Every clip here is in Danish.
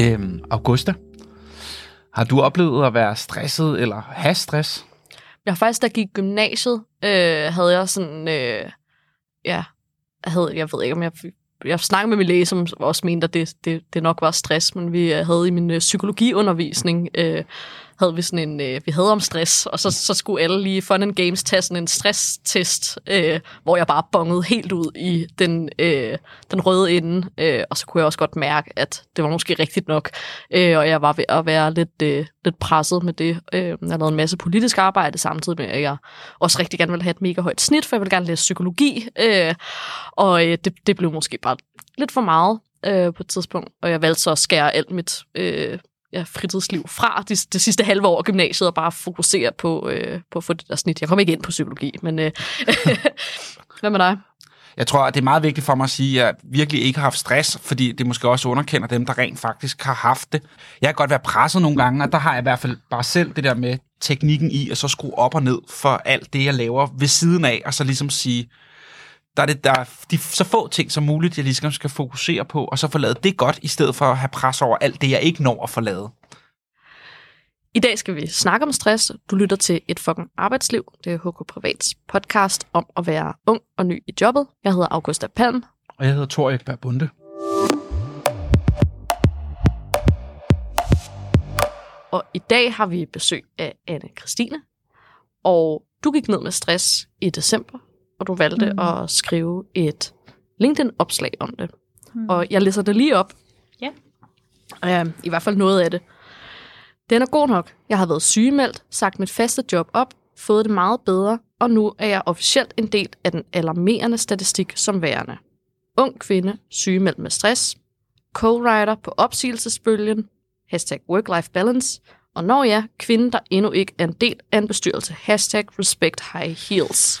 Øhm, Augusta, har du oplevet at være stresset eller have stress? Jeg har faktisk, da jeg gik i gymnasiet, øh, havde jeg sådan, øh, ja, jeg, havde, jeg ved ikke, om jeg, jeg snakkede med min læge, som også mente, at det, det, det nok var stress, men vi øh, havde i min øh, psykologiundervisning, øh, havde vi sådan en, øh, vi havde om stress, og så, så skulle alle lige Fun and Games tage sådan en stresstest, øh, hvor jeg bare bongede helt ud i den, øh, den røde ende, øh, og så kunne jeg også godt mærke, at det var måske rigtigt nok, øh, og jeg var ved at være lidt, øh, lidt presset med det. Øh, jeg lavede en masse politisk arbejde samtidig med, at jeg også rigtig gerne ville have et mega højt snit, for jeg ville gerne læse psykologi, øh, og øh, det, det blev måske bare lidt for meget øh, på et tidspunkt, og jeg valgte så at skære alt mit øh, ja, fritidsliv fra det, det sidste halve år af gymnasiet og bare fokusere på, øh, på at få det der snit. Jeg kom ikke ind på psykologi, men øh, hvad med dig? Jeg tror, at det er meget vigtigt for mig at sige, at jeg virkelig ikke har haft stress, fordi det måske også underkender dem, der rent faktisk har haft det. Jeg kan godt være presset nogle gange, og der har jeg i hvert fald bare selv det der med teknikken i, at så skrue op og ned for alt det, jeg laver ved siden af, og så ligesom sige, der er, det, der er de, så få ting som muligt, jeg ligesom skal fokusere på, og så få lavet det godt, i stedet for at have pres over alt det, jeg ikke når at få lavet. I dag skal vi snakke om stress. Du lytter til Et fucking arbejdsliv. Det er HK Privats podcast om at være ung og ny i jobbet. Jeg hedder Augusta Palm. Og jeg hedder Thor Ekberg Bunde. Og i dag har vi besøg af Anne Christine. Og du gik ned med stress i december og du valgte mm. at skrive et LinkedIn-opslag om det. Mm. Og jeg læser det lige op. Ja. Uh, I hvert fald noget af det. Den er god nok. Jeg har været sygemeldt, sagt mit faste job op, fået det meget bedre, og nu er jeg officielt en del af den alarmerende statistik som værende. Ung kvinde, sygemeldt med stress, co-writer på opsigelsesbølgen, hashtag work-life balance, og når jeg, kvinde, der endnu ikke er en del af en bestyrelse, hashtag respect high heels.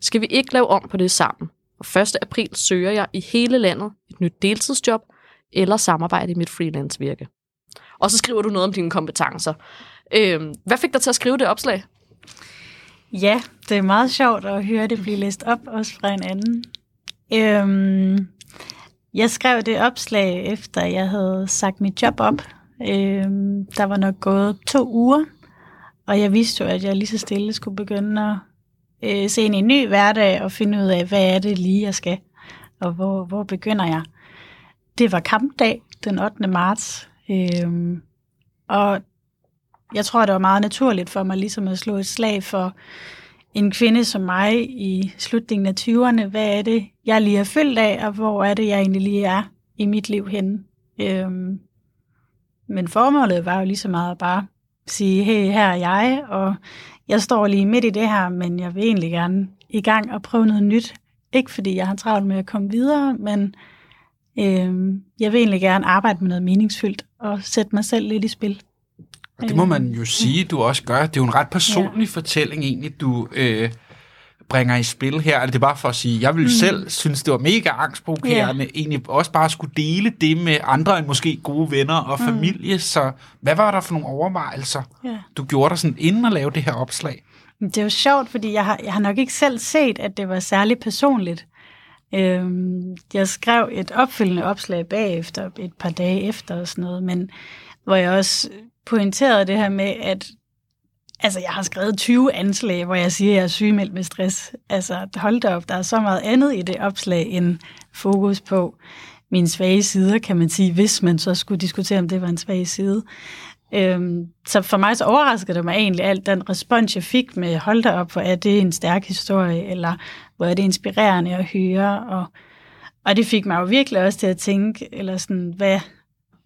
Skal vi ikke lave om på det sammen? Og 1. april søger jeg i hele landet et nyt deltidsjob eller samarbejde i mit freelance-virke. Og så skriver du noget om dine kompetencer. Øh, hvad fik dig til at skrive det opslag? Ja, det er meget sjovt at høre det blive læst op, også fra en anden. Øhm, jeg skrev det opslag, efter jeg havde sagt mit job op. Øhm, der var nok gået to uger, og jeg vidste jo, at jeg lige så stille skulle begynde at øh, se ind i en ny hverdag og finde ud af, hvad er det lige, jeg skal, og hvor, hvor begynder jeg. Det var kampdag den 8. marts, øh, og jeg tror, det var meget naturligt for mig ligesom at slå et slag for en kvinde som mig i slutningen af 20'erne. Hvad er det, jeg lige er fyldt af, og hvor er det, jeg egentlig lige er i mit liv henne? Øh, men formålet var jo lige så meget bare sige, hey, her er jeg, og jeg står lige midt i det her, men jeg vil egentlig gerne i gang og prøve noget nyt. Ikke fordi jeg har travlt med at komme videre, men øh, jeg vil egentlig gerne arbejde med noget meningsfyldt og sætte mig selv lidt i spil. Og det må man jo sige, du også gør. Det er jo en ret personlig ja. fortælling egentlig, du øh, bringer i spil her. Det er bare for at sige, jeg vil mm. selv synes, det var mega angstprovokerende, ja. egentlig også bare skulle dele det med andre end måske gode venner og familie. Mm. Så hvad var der for nogle overvejelser, Ja. du gjorde dig sådan inden at lave det her opslag? Det er jo sjovt, fordi jeg har, jeg har nok ikke selv set, at det var særlig personligt. Øhm, jeg skrev et opfølgende opslag bagefter, et par dage efter og sådan noget, men hvor jeg også pointerede det her med, at altså, jeg har skrevet 20 anslag, hvor jeg siger, at jeg er sygemeldt med stress. Altså, hold da op, der er så meget andet i det opslag end fokus på mine svage sider, kan man sige, hvis man så skulle diskutere, om det var en svag side. Øhm, så for mig så overraskede det mig egentlig alt den respons, jeg fik med, hold da op, hvor er det en stærk historie, eller hvor er det inspirerende at høre, og, og det fik mig jo virkelig også til at tænke, eller sådan, hvad,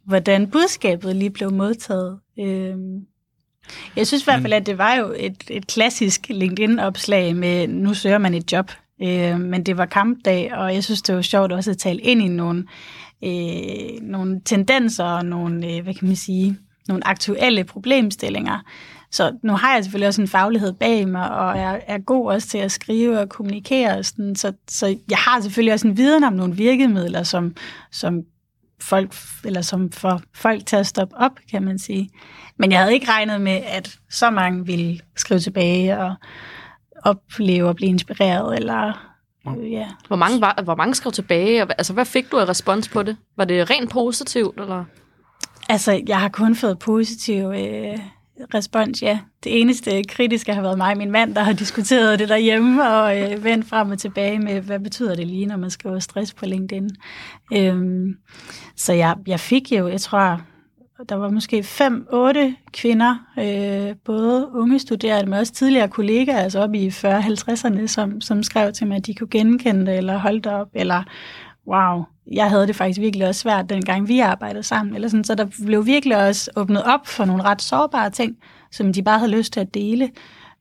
hvordan budskabet lige blev modtaget. Øhm, jeg synes i hvert fald, at det var jo et, et klassisk LinkedIn-opslag med, nu søger man et job, øh, men det var kampdag, og jeg synes, det var sjovt også at tale ind i nogle, øh, nogle tendenser og nogle, øh, hvad kan man sige, nogle aktuelle problemstillinger. Så nu har jeg selvfølgelig også en faglighed bag mig, og er, er god også til at skrive og kommunikere. Og sådan, så, så jeg har selvfølgelig også en viden om nogle virkemidler, som, som folk, eller som får folk til at stoppe op, kan man sige. Men jeg havde ikke regnet med, at så mange ville skrive tilbage og opleve at blive inspireret, eller øh, ja. Hvor mange, var, hvor mange skrev tilbage? Og, altså, hvad fik du af respons på det? Var det rent positivt, eller? Altså, jeg har kun fået positiv øh, respons, ja. Det eneste kritiske har været mig og min mand, der har diskuteret det derhjemme og øh, vendt frem og tilbage med, hvad betyder det lige, når man skriver stress på LinkedIn. Øhm, så jeg, jeg fik jo, jeg tror, der var måske fem, otte kvinder, øh, både unge studerende, men også tidligere kollegaer, altså op i 40-50'erne, som, som skrev til mig, at de kunne genkende det, eller holde op, eller wow, jeg havde det faktisk virkelig også svært, dengang vi arbejdede sammen. Eller sådan, så der blev virkelig også åbnet op for nogle ret sårbare ting, som de bare havde lyst til at dele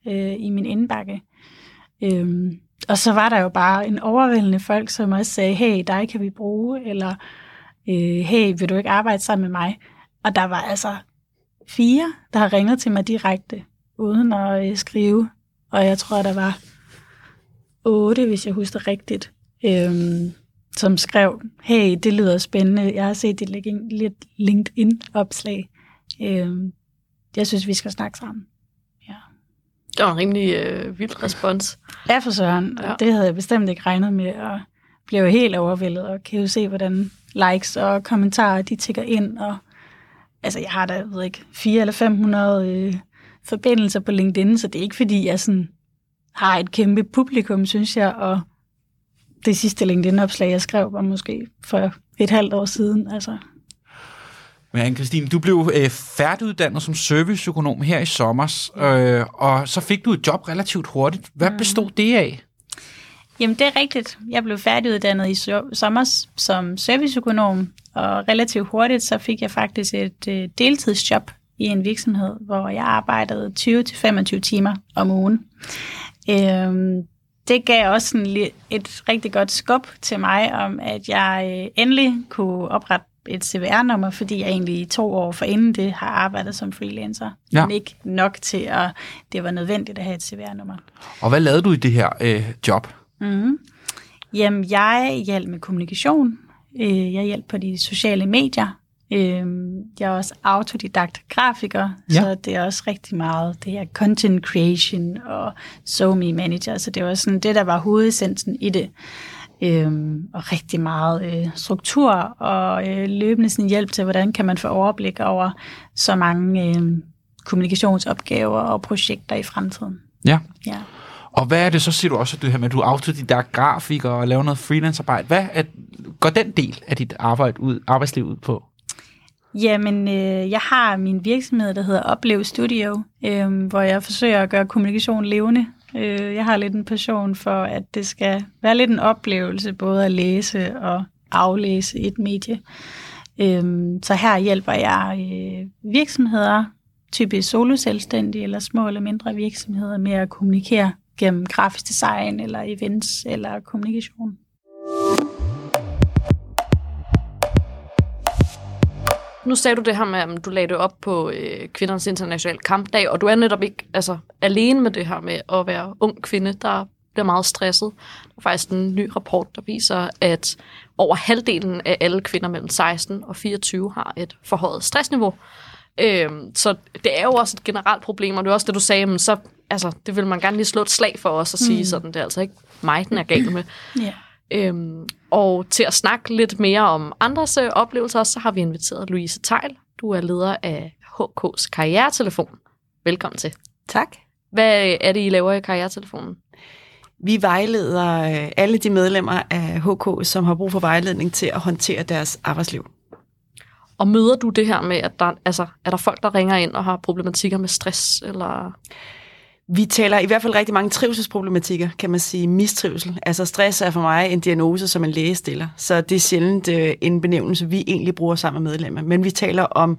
øh, i min indbakke. Øhm, og så var der jo bare en overvældende folk, som også sagde, hey, dig kan vi bruge, eller øh, hey, vil du ikke arbejde sammen med mig? Og der var altså fire, der har ringet til mig direkte, uden at øh, skrive. Og jeg tror, der var otte, hvis jeg husker rigtigt. Øhm, som skrev, hey, det lyder spændende, jeg har set dit LinkedIn-opslag. Øhm, jeg synes, vi skal snakke sammen. Ja. Det var en rimelig øh, vild respons. Ja, for søren. Ja. Det havde jeg bestemt ikke regnet med, og blev helt overvældet, og kan jo se, hvordan likes og kommentarer, de tigger ind, og altså, jeg har da, jeg ved ikke, 400 eller 500 øh, forbindelser på LinkedIn, så det er ikke, fordi jeg sådan har et kæmpe publikum, synes jeg, og det sidste LinkedIn-opslag, jeg skrev, var måske for et halvt år siden. Altså. Men Anne-Christine, du blev øh, færdiguddannet som serviceøkonom her i sommer, øh, og så fik du et job relativt hurtigt. Hvad mm. bestod det af? Jamen, det er rigtigt. Jeg blev færdiguddannet i sommer som serviceøkonom, og relativt hurtigt så fik jeg faktisk et øh, deltidsjob i en virksomhed, hvor jeg arbejdede 20-25 timer om ugen. Øhm, det gav også sådan et rigtig godt skub til mig om, at jeg øh, endelig kunne oprette et CVR-nummer, fordi jeg egentlig i to år for inden det har arbejdet som freelancer. Ja. Men ikke nok til, at det var nødvendigt at have et CVR-nummer. Og hvad lavede du i det her øh, job? Mm-hmm. Jamen, jeg hjalp med kommunikation. Øh, jeg hjalp på de sociale medier. Øhm, jeg er også autodidakt grafiker, ja. så det er også rigtig meget det her content creation og SoMe manager, så det var sådan det, der var hovedessensen i det. Øhm, og rigtig meget øh, struktur og øh, løbende sådan hjælp til, hvordan kan man få overblik over så mange øh, kommunikationsopgaver og projekter i fremtiden. Ja. ja. Og hvad er det så, siger du også, det her med, at du er autodidakt grafiker og laver noget freelance-arbejde. Hvad er, går den del af dit arbejde ud, arbejdsliv ud på? Jamen, øh, jeg har min virksomhed, der hedder Oplev Studio, øh, hvor jeg forsøger at gøre kommunikation levende. Øh, jeg har lidt en passion for, at det skal være lidt en oplevelse, både at læse og aflæse et medie. Øh, så her hjælper jeg øh, virksomheder, typisk soloselvstændige eller små eller mindre virksomheder, med at kommunikere gennem grafisk design eller events eller kommunikation. Nu sagde du det her med, at du lagde det op på øh, kvindernes internationale kampdag, og du er netop ikke altså, alene med det her med at være ung kvinde, der bliver meget stresset. Der er faktisk en ny rapport, der viser, at over halvdelen af alle kvinder mellem 16 og 24 har et forhøjet stressniveau. Øhm, så det er jo også et generelt problem, og det er også det, du sagde, men så, altså, det vil man gerne lige slå et slag for os og sige mm. sådan, det er altså ikke mig, den er gal med. Yeah. Øhm, og til at snakke lidt mere om andres øh, oplevelser, så har vi inviteret Louise Tejl. Du er leder af HK's Karrieretelefon. Velkommen til. Tak. Hvad er det, I laver i Karrieretelefonen? Vi vejleder øh, alle de medlemmer af HK, som har brug for vejledning til at håndtere deres arbejdsliv. Og møder du det her med, at der, altså, er der folk, der ringer ind og har problematikker med stress? Eller? Vi taler i hvert fald rigtig mange trivselsproblematikker, kan man sige, mistrivsel. Altså stress er for mig en diagnose, som en læge stiller, så det er sjældent øh, en benævnelse, vi egentlig bruger sammen med medlemmer. Men vi taler om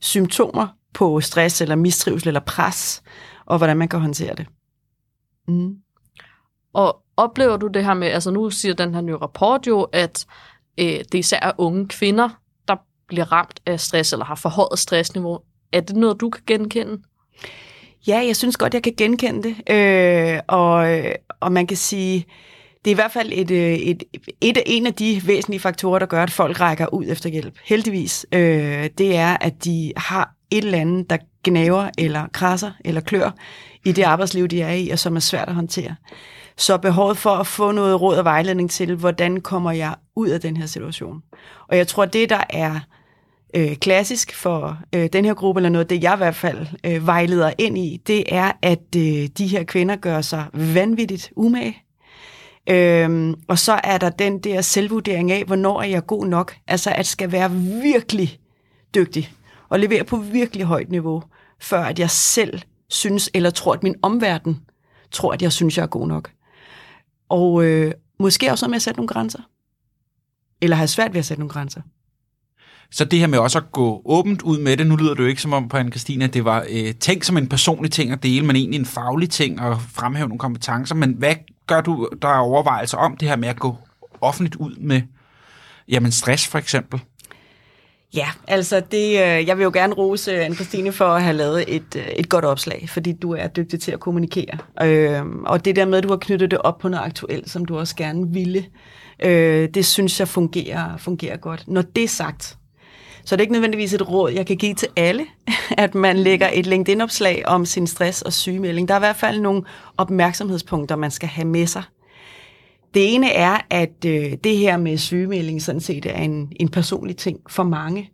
symptomer på stress eller mistrivsel eller pres, og hvordan man kan håndtere det. Mm. Og oplever du det her med, altså nu siger den her nye rapport jo, at øh, det især er unge kvinder, der bliver ramt af stress eller har forhøjet stressniveau. Er det noget, du kan genkende? Ja, jeg synes godt, jeg kan genkende det. Øh, og, og man kan sige, det er i hvert fald et, et, et, et, en af de væsentlige faktorer, der gør, at folk rækker ud efter hjælp. Heldigvis. Øh, det er, at de har et eller andet, der gnaver eller krasser eller klør i det arbejdsliv, de er i, og som er svært at håndtere. Så behovet for at få noget råd og vejledning til, hvordan kommer jeg ud af den her situation. Og jeg tror, det der er øh, klassisk for øh, den her gruppe, eller noget, det jeg i hvert fald øh, vejleder ind i, det er, at øh, de her kvinder gør sig vanvittigt umage. Øhm, og så er der den der selvvurdering af, hvornår er jeg god nok. Altså at skal være virkelig dygtig og levere på virkelig højt niveau, før at jeg selv synes, eller tror, at min omverden tror, at jeg synes, jeg er god nok. Og øh, måske også med at sætte nogle grænser. Eller have svært ved at sætte nogle grænser. Så det her med også at gå åbent ud med det, nu lyder det jo ikke som om på anne Christina, det var øh, tænkt som en personlig ting at dele, men egentlig en faglig ting at fremhæve nogle kompetencer. Men hvad gør du, der er overvejelser om det her med at gå offentligt ud med jamen stress for eksempel? Ja, altså det, øh, jeg vil jo gerne rose øh, anne Christine for at have lavet et, øh, et godt opslag, fordi du er dygtig til at kommunikere. Øh, og det der med, at du har knyttet det op på noget aktuelt, som du også gerne ville, øh, det synes jeg fungerer, fungerer godt. Når det er sagt, så er det ikke nødvendigvis et råd, jeg kan give til alle, at man lægger et LinkedIn-opslag om sin stress og sygemelding. Der er i hvert fald nogle opmærksomhedspunkter, man skal have med sig. Det ene er, at øh, det her med sygemelding sådan set er en, en personlig ting for mange,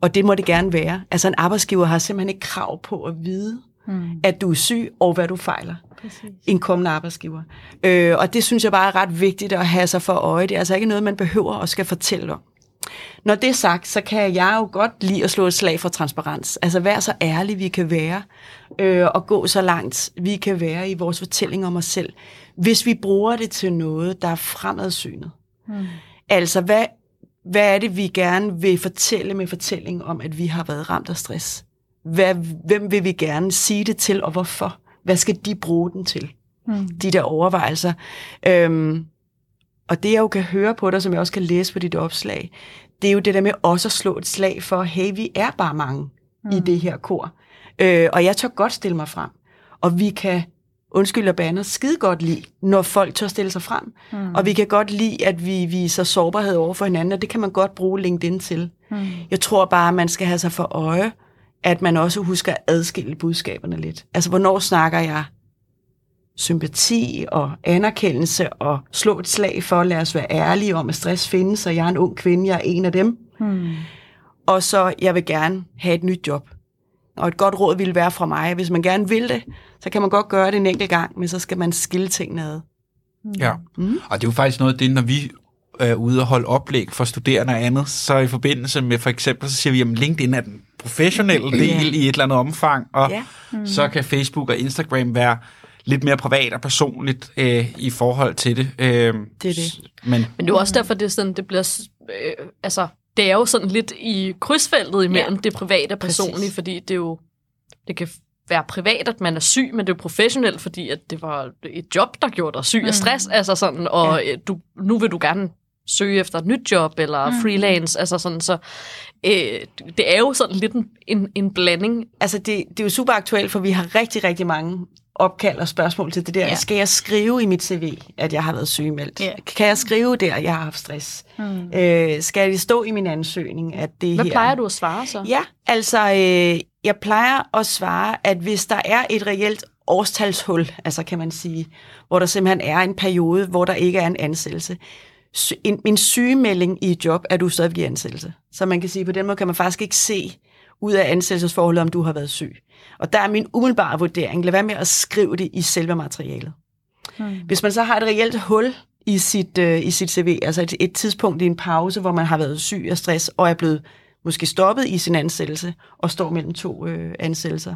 og det må det gerne være. Altså en arbejdsgiver har simpelthen ikke krav på at vide, mm. at du er syg og hvad du fejler. Præcis. En kommende arbejdsgiver. Øh, og det synes jeg bare er ret vigtigt at have sig for øje. Det er altså ikke noget, man behøver at skal fortælle om. Når det er sagt, så kan jeg jo godt lide at slå et slag for transparens. Altså være så ærlig vi kan være, øh, og gå så langt vi kan være i vores fortælling om os selv, hvis vi bruger det til noget, der er fremadsynet. Mm. Altså, hvad, hvad er det, vi gerne vil fortælle med fortælling om, at vi har været ramt af stress? Hvad, hvem vil vi gerne sige det til, og hvorfor? Hvad skal de bruge den til? Mm. De der overvejelser. Øhm, og det jeg jo kan høre på dig, som jeg også kan læse på dit opslag, det er jo det der med også at slå et slag for, hey, vi er bare mange mm. i det her kor. Øh, og jeg tør godt stille mig frem. Og vi kan, undskyld og baner, skide godt lide, når folk tør stille sig frem. Mm. Og vi kan godt lide, at vi viser sårbarhed over for hinanden, og det kan man godt bruge LinkedIn til. Mm. Jeg tror bare, at man skal have sig for øje, at man også husker at adskille budskaberne lidt. Altså, hvornår snakker jeg sympati og anerkendelse og slå et slag for, lad os være ærlige om, at stress findes, og jeg er en ung kvinde, jeg er en af dem. Hmm. Og så, jeg vil gerne have et nyt job. Og et godt råd ville være fra mig, hvis man gerne vil det, så kan man godt gøre det en enkelt gang, men så skal man skille tingene ad. Ja, mm. og det er jo faktisk noget af det, når vi er ude og holde oplæg for studerende og andet, så i forbindelse med for eksempel, så siger vi, at LinkedIn er den professionelle del i et eller andet omfang, og ja. mm. så kan Facebook og Instagram være lidt mere privat og personligt øh, i forhold til det. Øh, det er det. Men, men det er også derfor, det, er sådan, det bliver... Øh, altså, det er jo sådan lidt i krydsfeltet imellem ja. det private og personlige, Præcis. fordi det er jo... Det kan være privat, at man er syg, men det er jo professionelt, fordi at det var et job, der gjorde dig syg af stress, mm. altså sådan, og ja. du, nu vil du gerne søge efter et nyt job, eller mm. freelance, altså sådan, så øh, det er jo sådan lidt en, en, en blanding. Altså det, det er jo super aktuelt, for vi har rigtig, rigtig mange opkald og spørgsmål til det der. Ja. Skal jeg skrive i mit CV, at jeg har været sygemeldt? Ja. Kan jeg skrive der, at jeg har haft stress? Mm. Øh, skal det stå i min ansøgning, at det Hvad her... plejer du at svare så? Ja, altså øh, jeg plejer at svare, at hvis der er et reelt årstalshul, altså kan man sige, hvor der simpelthen er en periode, hvor der ikke er en ansættelse, en, min sygemelding i et job er du stadig i ansættelse. Så man kan sige, på den måde kan man faktisk ikke se ud af ansættelsesforholdet, om du har været syg. Og der er min umiddelbare vurdering, lad være med at skrive det i selve materialet. Hmm. Hvis man så har et reelt hul i sit, øh, i sit CV, altså et, et tidspunkt i en pause, hvor man har været syg af stress, og er blevet måske stoppet i sin ansættelse, og står mellem to øh, ansættelser,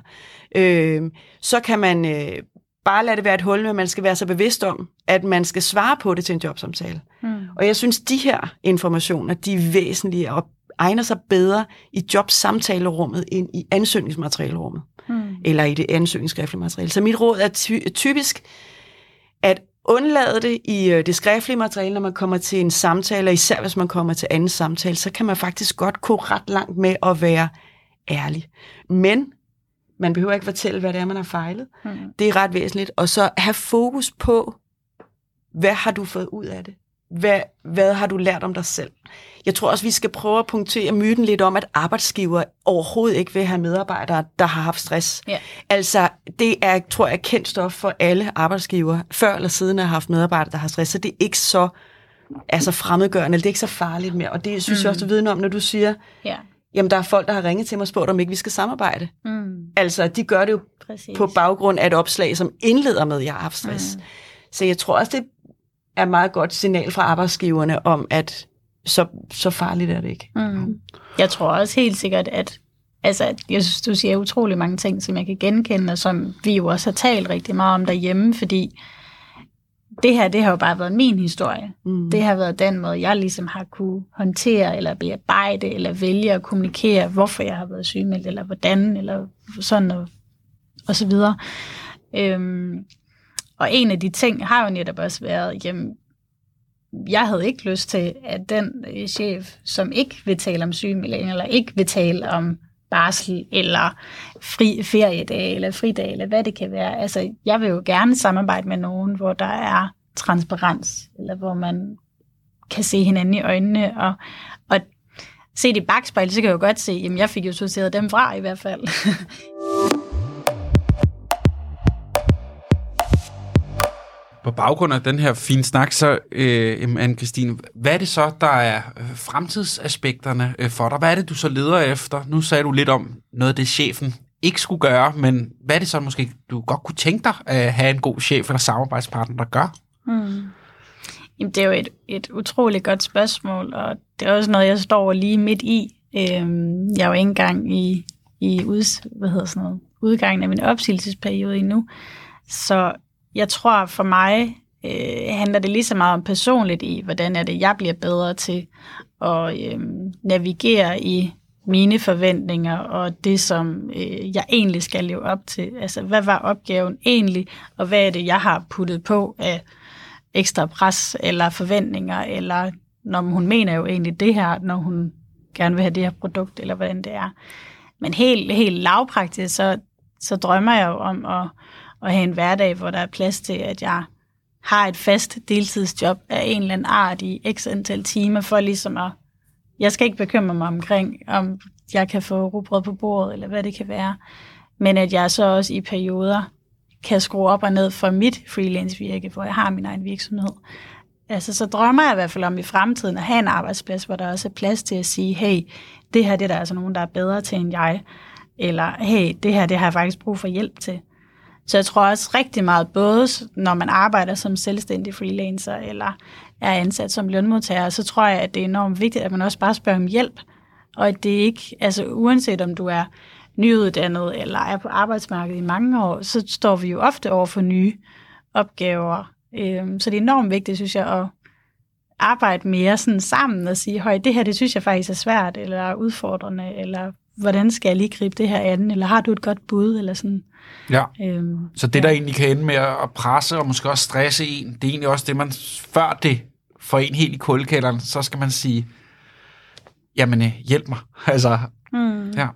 øh, så kan man øh, bare lade det være et hul, men man skal være så bevidst om, at man skal svare på det til en jobsamtale. Hmm. Og jeg synes, de her informationer, de er væsentlige og egner sig bedre i jobsamtalerummet end i ansøgningsmaterialerummet. Eller i det ansøgningsskriftelige materiale. Så mit råd er ty- typisk at undlade det i øh, det skriftlige materiale, når man kommer til en samtale, og især hvis man kommer til anden samtale, så kan man faktisk godt gå ret langt med at være ærlig. Men man behøver ikke fortælle, hvad det er, man har fejlet. Mm. Det er ret væsentligt. Og så have fokus på, hvad har du fået ud af det? Hvad, hvad har du lært om dig selv? Jeg tror også, vi skal prøve at punktere myten lidt om, at arbejdsgiver overhovedet ikke vil have medarbejdere, der har haft stress. Ja. Altså, det er, tror jeg, kendt stof for alle arbejdsgiver, før eller siden har haft medarbejdere, der har stress, så det er ikke så altså fremmedgørende, det er ikke så farligt mere. Og det synes mm. jeg også, du ved om, når du siger, ja jamen der er folk, der har ringet til mig og spurgt, om ikke vi skal samarbejde. Mm. Altså, de gør det jo Præcis. på baggrund af et opslag, som indleder med, at jeg har haft stress. Mm. Så jeg tror også, det er et meget godt signal fra arbejdsgiverne om, at så, så farligt er det ikke. Mm. Jeg tror også helt sikkert, at altså, jeg synes, du siger utrolig mange ting, som jeg kan genkende, og som vi jo også har talt rigtig meget om derhjemme, fordi det her, det har jo bare været min historie. Mm. Det har været den måde, jeg ligesom har kunne håndtere, eller bearbejde, eller vælge at kommunikere, hvorfor jeg har været sygemeldt, eller hvordan, eller sådan, og, og så videre. Øhm, og en af de ting har jo netop også været, jamen, jeg havde ikke lyst til, at den øh, chef, som ikke vil tale om sygemelding, eller ikke vil tale om barsel, eller fri feriedag, eller fridag, eller hvad det kan være. Altså, jeg vil jo gerne samarbejde med nogen, hvor der er transparens, eller hvor man kan se hinanden i øjnene, og, og se det i bagspejl, så kan jeg jo godt se, jamen jeg fik jo sorteret dem fra i hvert fald. På baggrund af den her fine snak, så øh, Anne-Christine, hvad er det så, der er øh, fremtidsaspekterne øh, for dig? Hvad er det, du så leder efter? Nu sagde du lidt om noget af det, chefen ikke skulle gøre, men hvad er det så måske, du godt kunne tænke dig øh, at have en god chef eller samarbejdspartner, der gør? Hmm. Jamen, det er jo et, et utroligt godt spørgsmål, og det er også noget, jeg står lige midt i. Øhm, jeg er jo ikke engang i, i uds, hvad hedder sådan noget, udgangen af min opsigelsesperiode endnu. Så jeg tror for mig øh, handler det lige så meget om personligt i, hvordan er det, jeg bliver bedre til at øh, navigere i mine forventninger og det, som øh, jeg egentlig skal leve op til. Altså, hvad var opgaven egentlig, og hvad er det, jeg har puttet på af ekstra pres eller forventninger, eller når hun mener jo egentlig det her, når hun gerne vil have det her produkt, eller hvordan det er. Men helt, helt lavpraktisk, så, så drømmer jeg jo om at, at have en hverdag, hvor der er plads til, at jeg har et fast deltidsjob af en eller anden art i x antal timer, for ligesom at, jeg skal ikke bekymre mig omkring, om jeg kan få rugbrød på bordet, eller hvad det kan være, men at jeg så også i perioder kan skrue op og ned for mit freelance-virke, hvor jeg har min egen virksomhed. Altså, så drømmer jeg i hvert fald om i fremtiden at have en arbejdsplads, hvor der også er plads til at sige, hey, det her det er der altså nogen, der er bedre til end jeg, eller hey, det her det har jeg faktisk brug for hjælp til. Så jeg tror også rigtig meget, både når man arbejder som selvstændig freelancer, eller er ansat som lønmodtager, så tror jeg, at det er enormt vigtigt, at man også bare spørger om hjælp, og at det ikke, altså uanset om du er nyuddannet eller er på arbejdsmarkedet i mange år, så står vi jo ofte over for nye opgaver. Øhm, så det er enormt vigtigt, synes jeg, at arbejde mere sådan sammen og sige, høj, det her, det synes jeg faktisk er svært, eller udfordrende, eller hvordan skal jeg lige gribe det her an, eller har du et godt bud, eller sådan. Ja. Øhm, Så det, der egentlig kan ende med at presse og måske også stresse en, det er egentlig også det, man før det får en helt i kuldekælderen, så skal man sige, jamen øh, hjælp mig. Altså, mm. ja.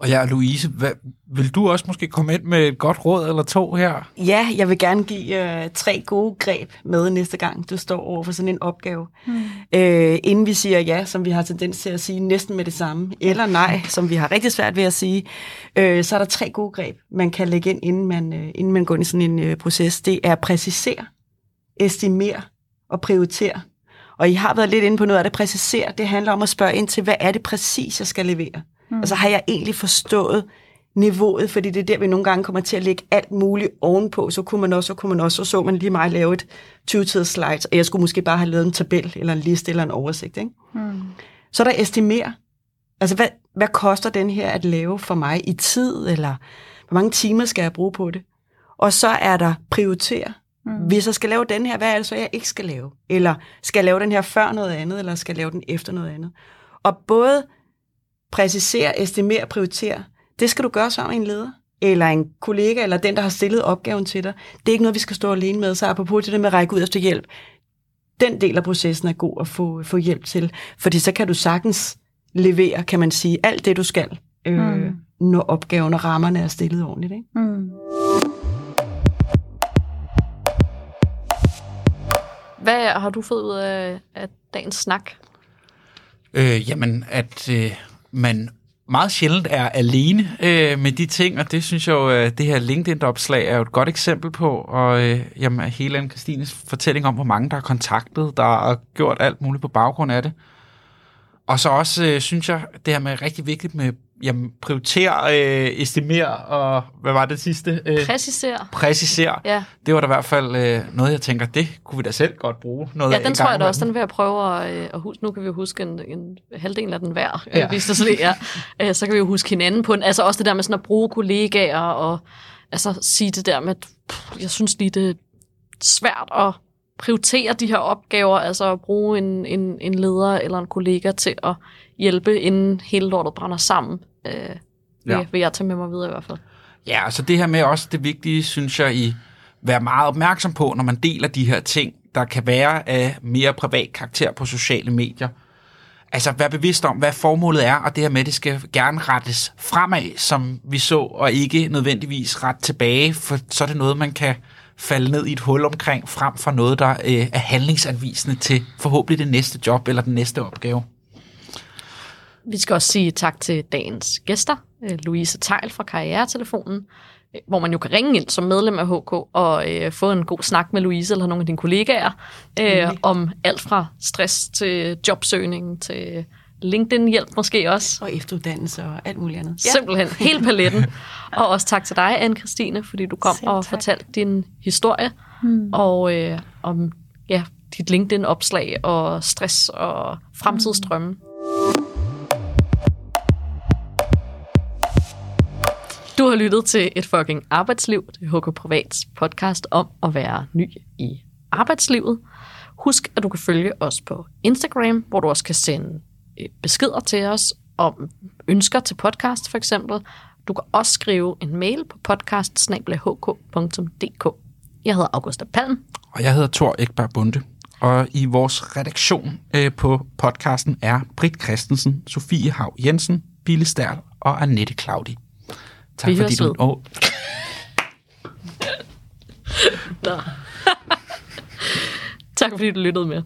Og ja, Louise, hvad, vil du også måske komme ind med et godt råd eller to her? Ja, jeg vil gerne give øh, tre gode greb med næste gang, du står over for sådan en opgave. Mm. Øh, inden vi siger ja, som vi har tendens til at sige næsten med det samme, eller nej, som vi har rigtig svært ved at sige, øh, så er der tre gode greb, man kan lægge ind, inden man, øh, inden man går ind i sådan en øh, proces. Det er præcisere, estimere og prioritere. Og I har været lidt inde på noget af det præcisere. Det handler om at spørge ind til, hvad er det præcis, jeg skal levere? Mm. Altså har jeg egentlig forstået niveauet, fordi det er der, vi nogle gange kommer til at lægge alt muligt ovenpå, så kunne man også, så kunne man også, så så man lige mig lave et 20 slides, og jeg skulle måske bare have lavet en tabel, eller en liste, eller en oversigt. Ikke? Mm. Så er der estimere. Altså, hvad, hvad koster den her at lave for mig i tid, eller hvor mange timer skal jeg bruge på det? Og så er der prioritere. Mm. Hvis jeg skal lave den her, hvad er det så, jeg ikke skal lave? Eller skal jeg lave den her før noget andet, eller skal jeg lave den efter noget andet? Og både præcisere, estimere, prioritere, det skal du gøre sammen med en leder, eller en kollega, eller den, der har stillet opgaven til dig. Det er ikke noget, vi skal stå alene med, så apropos til det med at række ud efter hjælp. Den del af processen er god at få, få hjælp til, fordi så kan du sagtens levere, kan man sige, alt det, du skal, øh, mm. når opgaven og rammerne er stillet ordentligt. Ikke? Mm. Hvad har du fået ud af, af dagens snak? Øh, jamen, at øh, man meget sjældent er alene øh, med de ting, og det synes jeg jo, øh, det her LinkedIn-opslag er jo et godt eksempel på, og øh, jamen, hele anne Christines fortælling om, hvor mange der har kontaktet, der har gjort alt muligt på baggrund af det. Og så også, øh, synes jeg, det her med rigtig vigtigt med jamen, prioritere, øh, estimere og hvad var det sidste? Øh, Præciser. præcisere. Ja. Det var da i hvert fald øh, noget, jeg tænker, det kunne vi da selv godt bruge. Noget Ja, den en tror jeg da også, den vil jeg prøve at, øh, at huske. Nu kan vi jo huske en, en halvdel af den hver, Ja. ja. hvis det så er. Øh, Så kan vi jo huske hinanden på en, altså også det der med sådan at bruge kollegaer og altså sige det der med, pff, jeg synes lige, det er svært at prioritere de her opgaver, altså at bruge en, en, en leder eller en kollega til at hjælpe, inden hele lortet brænder sammen. Øh, vil, Ja. vil jeg tage med mig videre i hvert fald. Ja, altså det her med også det vigtige, synes jeg, i være meget opmærksom på, når man deler de her ting, der kan være af mere privat karakter på sociale medier. Altså være bevidst om, hvad formålet er, og det her med, det skal gerne rettes fremad, som vi så, og ikke nødvendigvis ret tilbage, for så er det noget, man kan falde ned i et hul omkring, frem for noget, der øh, er handlingsanvisende til forhåbentlig det næste job eller den næste opgave. Vi skal også sige tak til dagens gæster, øh, Louise Tejl fra Karrieretelefonen, øh, hvor man jo kan ringe ind som medlem af HK og øh, få en god snak med Louise eller nogle af dine kollegaer øh, om alt fra stress til jobsøgning til LinkedIn-hjælp måske også. Og efteruddannelse og alt muligt andet. Ja. Simpelthen hele paletten. og også tak til dig, anne Christine, fordi du kom Selv og tak. fortalte din historie Hmm. og øh, om ja, dit LinkedIn-opslag og stress og fremtidsdrømme. Du har lyttet til et fucking arbejdsliv. Det er HK Privats podcast om at være ny i arbejdslivet. Husk, at du kan følge os på Instagram, hvor du også kan sende øh, beskeder til os om ønsker til podcast for eksempel. Du kan også skrive en mail på podcast Jeg hedder Augusta Palm. Og jeg hedder Thor Ekberg Bunde. Og i vores redaktion øh, på podcasten er Britt Christensen, Sofie Hav Jensen, Bille Stærl og Annette Claudi. Tak Vi fordi du... ved. Oh, Tak fordi du lyttede med.